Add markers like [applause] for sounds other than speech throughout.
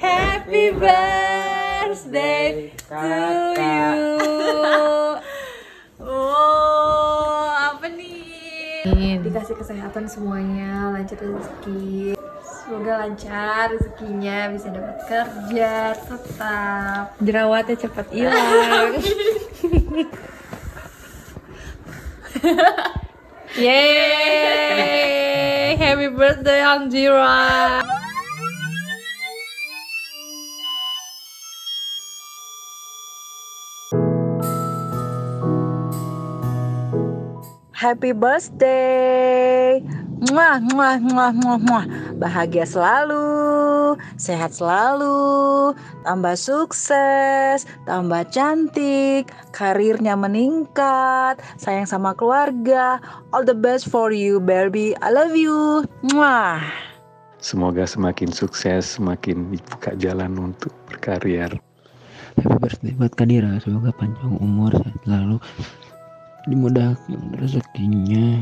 Happy birthday to you. Oh, apa nih? Dikasih kesehatan semuanya, lancar rezeki. Semoga lancar rezekinya, bisa dapat kerja tetap. Jerawatnya cepat hilang. [laughs] Yeay! Happy birthday Anjira! Happy birthday. Muah, muah, muah, muah, muah. Bahagia selalu, sehat selalu, tambah sukses, tambah cantik, karirnya meningkat, sayang sama keluarga. All the best for you, Barbie. I love you. Muah. Semoga semakin sukses, semakin dibuka jalan untuk berkarir. Happy birthday buat Kadira, semoga panjang umur, sehat selalu, dimudahkan rezekinya,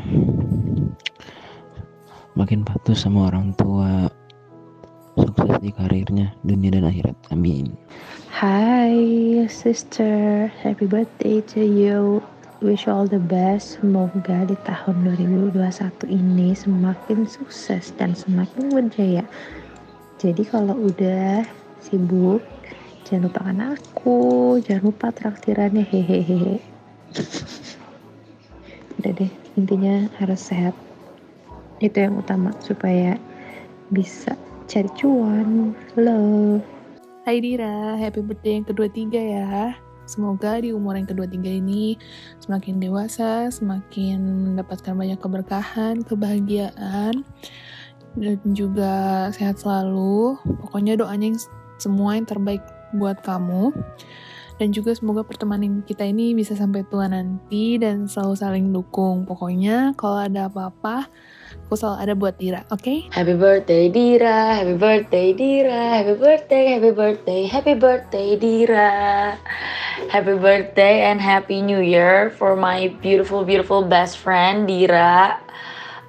makin patuh sama orang tua, sukses di karirnya, dunia dan akhirat. Amin. Hi sister, happy birthday to you. Wish all the best. Semoga di tahun 2021 ini semakin sukses dan semakin berjaya. Jadi kalau udah sibuk, jangan lupakan aku, jangan lupa traktirannya hehehe. Intinya harus sehat. Itu yang utama supaya bisa cari cuan. Love. Hai Dira, happy birthday yang kedua tiga ya. Semoga di umur yang kedua tiga ini semakin dewasa, semakin mendapatkan banyak keberkahan, kebahagiaan, dan juga sehat selalu. Pokoknya doanya yang semua yang terbaik buat kamu. Dan juga semoga pertemanan kita ini bisa sampai tua nanti dan selalu saling dukung. Pokoknya kalau ada apa-apa, aku selalu ada buat Dira, oke? Happy birthday Dira, happy birthday Dira, happy birthday, happy birthday, happy birthday Dira. Happy birthday and happy new year for my beautiful beautiful best friend Dira.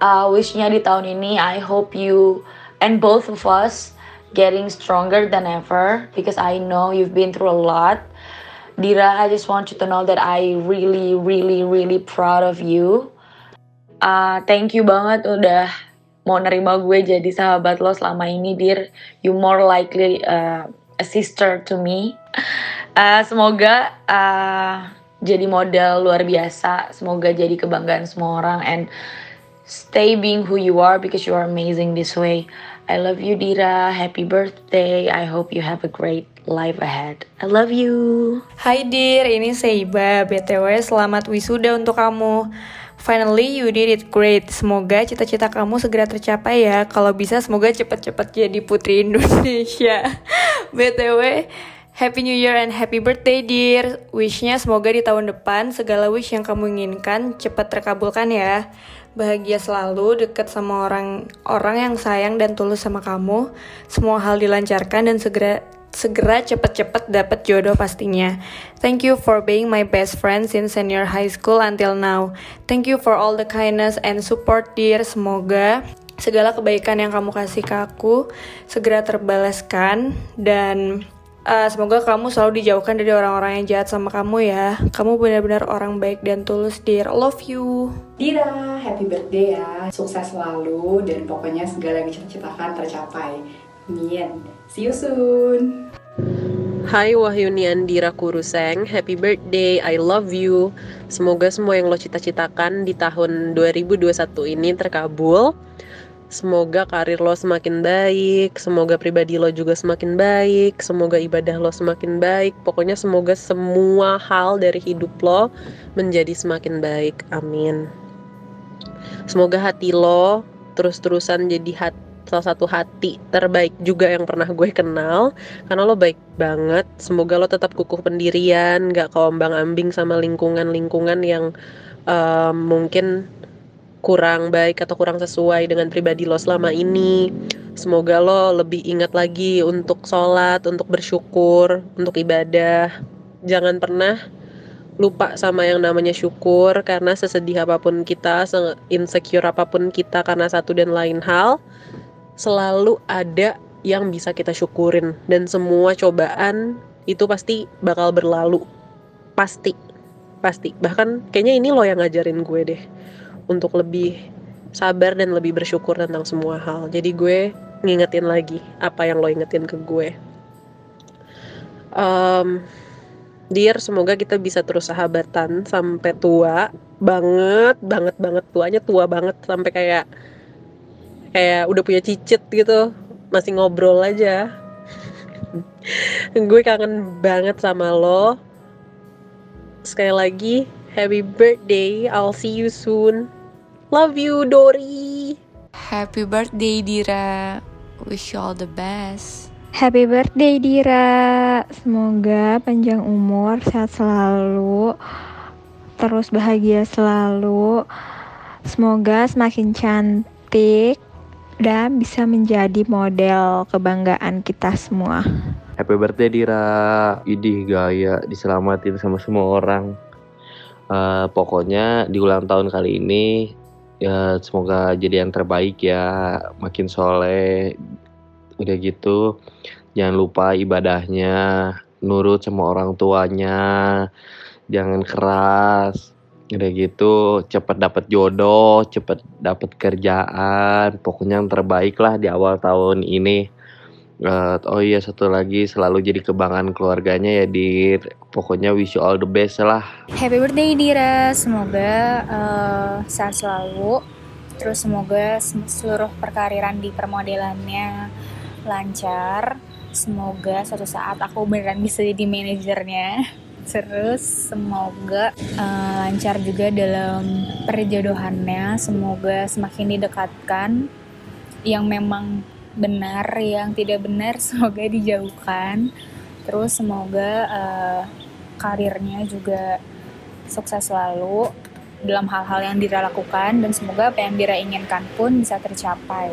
Uh, wishnya di tahun ini I hope you and both of us getting stronger than ever because I know you've been through a lot. Dira, I just want you to know that I really, really, really proud of you. Uh, thank you banget udah mau nerima gue jadi sahabat lo selama ini, Dir. You more likely uh, a sister to me. Uh, semoga uh, jadi model luar biasa. Semoga jadi kebanggaan semua orang and stay being who you are because you are amazing this way. I love you, Dira. Happy birthday. I hope you have a great life ahead. I love you. Hai Dir, ini Seiba. BTW selamat wisuda untuk kamu. Finally you did it great. Semoga cita-cita kamu segera tercapai ya. Kalau bisa semoga cepat-cepat jadi putri Indonesia. [laughs] BTW Happy New Year and happy birthday dear. Wishnya semoga di tahun depan segala wish yang kamu inginkan cepat terkabulkan ya. Bahagia selalu, dekat sama orang orang yang sayang dan tulus sama kamu. Semua hal dilancarkan dan segera segera cepet-cepet dapat jodoh pastinya. Thank you for being my best friend since senior high school until now. Thank you for all the kindness and support dear. Semoga segala kebaikan yang kamu kasih ke aku segera terbalaskan dan uh, semoga kamu selalu dijauhkan dari orang-orang yang jahat sama kamu ya. Kamu benar-benar orang baik dan tulus, dear. Love you. Dira, happy birthday ya. Sukses selalu dan pokoknya segala yang dicita-citakan tercapai. Amin. See you soon. Hai Wahyuni Andira Kuruseng, happy birthday, I love you. Semoga semua yang lo cita-citakan di tahun 2021 ini terkabul. Semoga karir lo semakin baik, semoga pribadi lo juga semakin baik, semoga ibadah lo semakin baik. Pokoknya semoga semua hal dari hidup lo menjadi semakin baik. Amin. Semoga hati lo terus-terusan jadi hati salah satu hati terbaik juga yang pernah gue kenal karena lo baik banget semoga lo tetap kukuh pendirian gak keombang ambing sama lingkungan-lingkungan yang um, mungkin kurang baik atau kurang sesuai dengan pribadi lo selama ini. Semoga lo lebih ingat lagi untuk sholat untuk bersyukur untuk ibadah. Jangan pernah lupa sama yang namanya syukur karena sesedih apa pun kita, insecure apa pun kita karena satu dan lain hal, selalu ada yang bisa kita syukurin. Dan semua cobaan itu pasti bakal berlalu. Pasti pasti bahkan kayaknya ini lo yang ngajarin gue deh untuk lebih sabar dan lebih bersyukur tentang semua hal jadi gue ngingetin lagi apa yang lo ingetin ke gue um, Dear, semoga kita bisa terus sahabatan sampai tua banget, banget, banget tuanya tua banget sampai kayak kayak udah punya cicit gitu, masih ngobrol aja. [laughs] gue kangen banget sama lo. Sekali lagi, happy birthday. I'll see you soon. Love you, Dori. Happy birthday Dira. Wish you all the best. Happy birthday Dira. Semoga panjang umur, sehat selalu, terus bahagia selalu. Semoga semakin cantik dan bisa menjadi model kebanggaan kita semua. Happy birthday Dira. Idih gaya diselamatin sama semua orang. Uh, pokoknya di ulang tahun kali ini ya semoga jadi yang terbaik ya, makin soleh, udah gitu. Jangan lupa ibadahnya nurut sama orang tuanya. Jangan keras udah gitu. Cepet dapet jodoh cepet dapet kerjaan. Pokoknya yang terbaik lah di awal tahun ini uh, oh iya satu lagi. Selalu jadi kebanggaan keluarganya ya dir. Pokoknya wish you all the best lah. Happy birthday Dira semoga uh, sehat selalu. Terus semoga seluruh perkariran di permodelannya lancar. Semoga suatu saat aku beneran bisa jadi manajernya. Terus semoga uh, lancar juga dalam perjodohannya. Semoga semakin didekatkan. Yang memang benar yang tidak benar [laughs] semoga dijauhkan terus semoga uh, karirnya juga sukses selalu dalam hal-hal yang Dira lakukan dan semoga apa yang Dira inginkan pun bisa tercapai.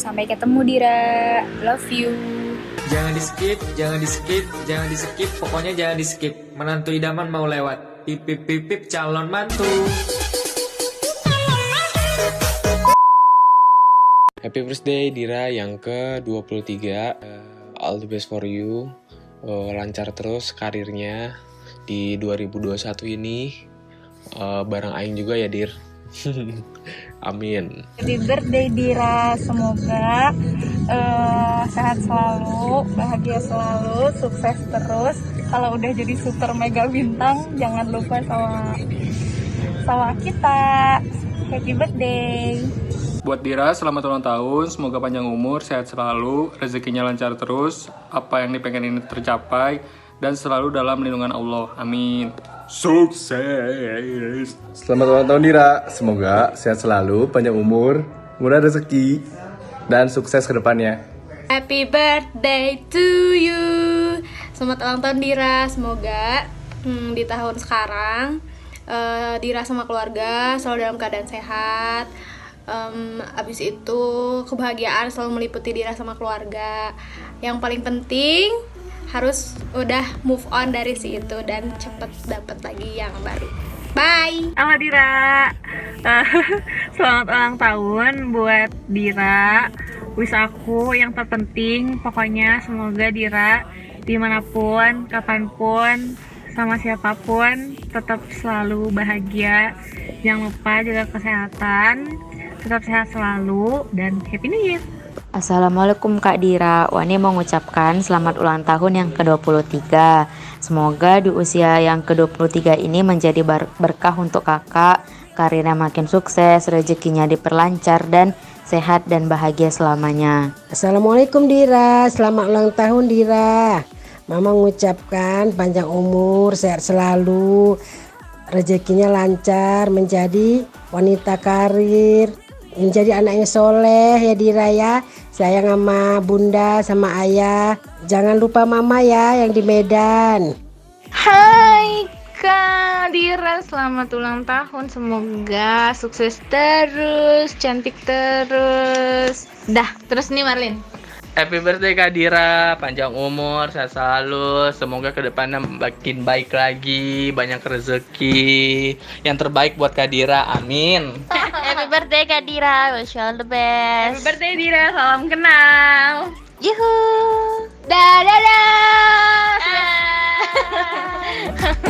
Sampai ketemu Dira. Love you. Jangan di skip, jangan di skip, jangan di skip, pokoknya jangan di skip. Menantu idaman mau lewat. Pip pip calon mantu. Happy birthday Dira yang ke-23 uh, All the best for you uh, Lancar terus karirnya di 2021 ini uh, Bareng Aing juga ya Dir [laughs] Amin. Happy birthday Dira, semoga uh, sehat selalu, bahagia selalu, sukses terus. Kalau udah jadi super mega bintang, jangan lupa sama sama kita. Happy birthday. Buat Dira, selamat ulang tahun. Semoga panjang umur, sehat selalu, rezekinya lancar terus, apa yang dipengen ini tercapai, dan selalu dalam lindungan Allah. Amin. Sukses. Selamat ulang tahun Dira. Semoga sehat selalu, panjang umur, murah rezeki, dan sukses ke depannya. Happy birthday to you. Selamat ulang tahun Dira. Semoga hmm, di tahun sekarang uh, Dira sama keluarga selalu dalam keadaan sehat. Um, abis itu kebahagiaan selalu meliputi Dira sama keluarga. Yang paling penting harus udah move on dari si itu dan cepet dapet lagi yang baru. Bye. Halo Dira. Uh, [laughs] selamat ulang tahun buat Dira. Wis aku yang terpenting pokoknya semoga Dira di mana pun, kapan pun, sama siapa pun tetap selalu bahagia. Jangan lupa jaga kesehatan, tetap sehat selalu dan happy new year. Assalamualaikum Kak Dira, Wani mau mengucapkan selamat ulang tahun yang ke-23 Semoga di usia yang ke-23 ini menjadi berkah untuk kakak. Karirnya makin sukses, rezekinya diperlancar dan sehat dan bahagia selamanya. Assalamualaikum Dira, selamat ulang tahun Dira. Mama mengucapkan panjang umur, sehat selalu. Rezekinya lancar, menjadi wanita karir menjadi anaknya soleh ya Dira ya. Sayang sama bunda sama ayah. Jangan lupa mama ya yang di Medan. Hai Kak Dira. Selamat ulang tahun. Semoga sukses terus cantik terus. Dah terus nih Marlin Happy birthday Kak Dira, panjang umur, sehat selalu, semoga ke depannya makin baik lagi, banyak rezeki, yang terbaik buat Kak Dira, amin. [laughs] Happy birthday Kak Dira, wish you all the best. Happy birthday Dira, salam kenal. Yuhu. Dadah. dadah. [laughs]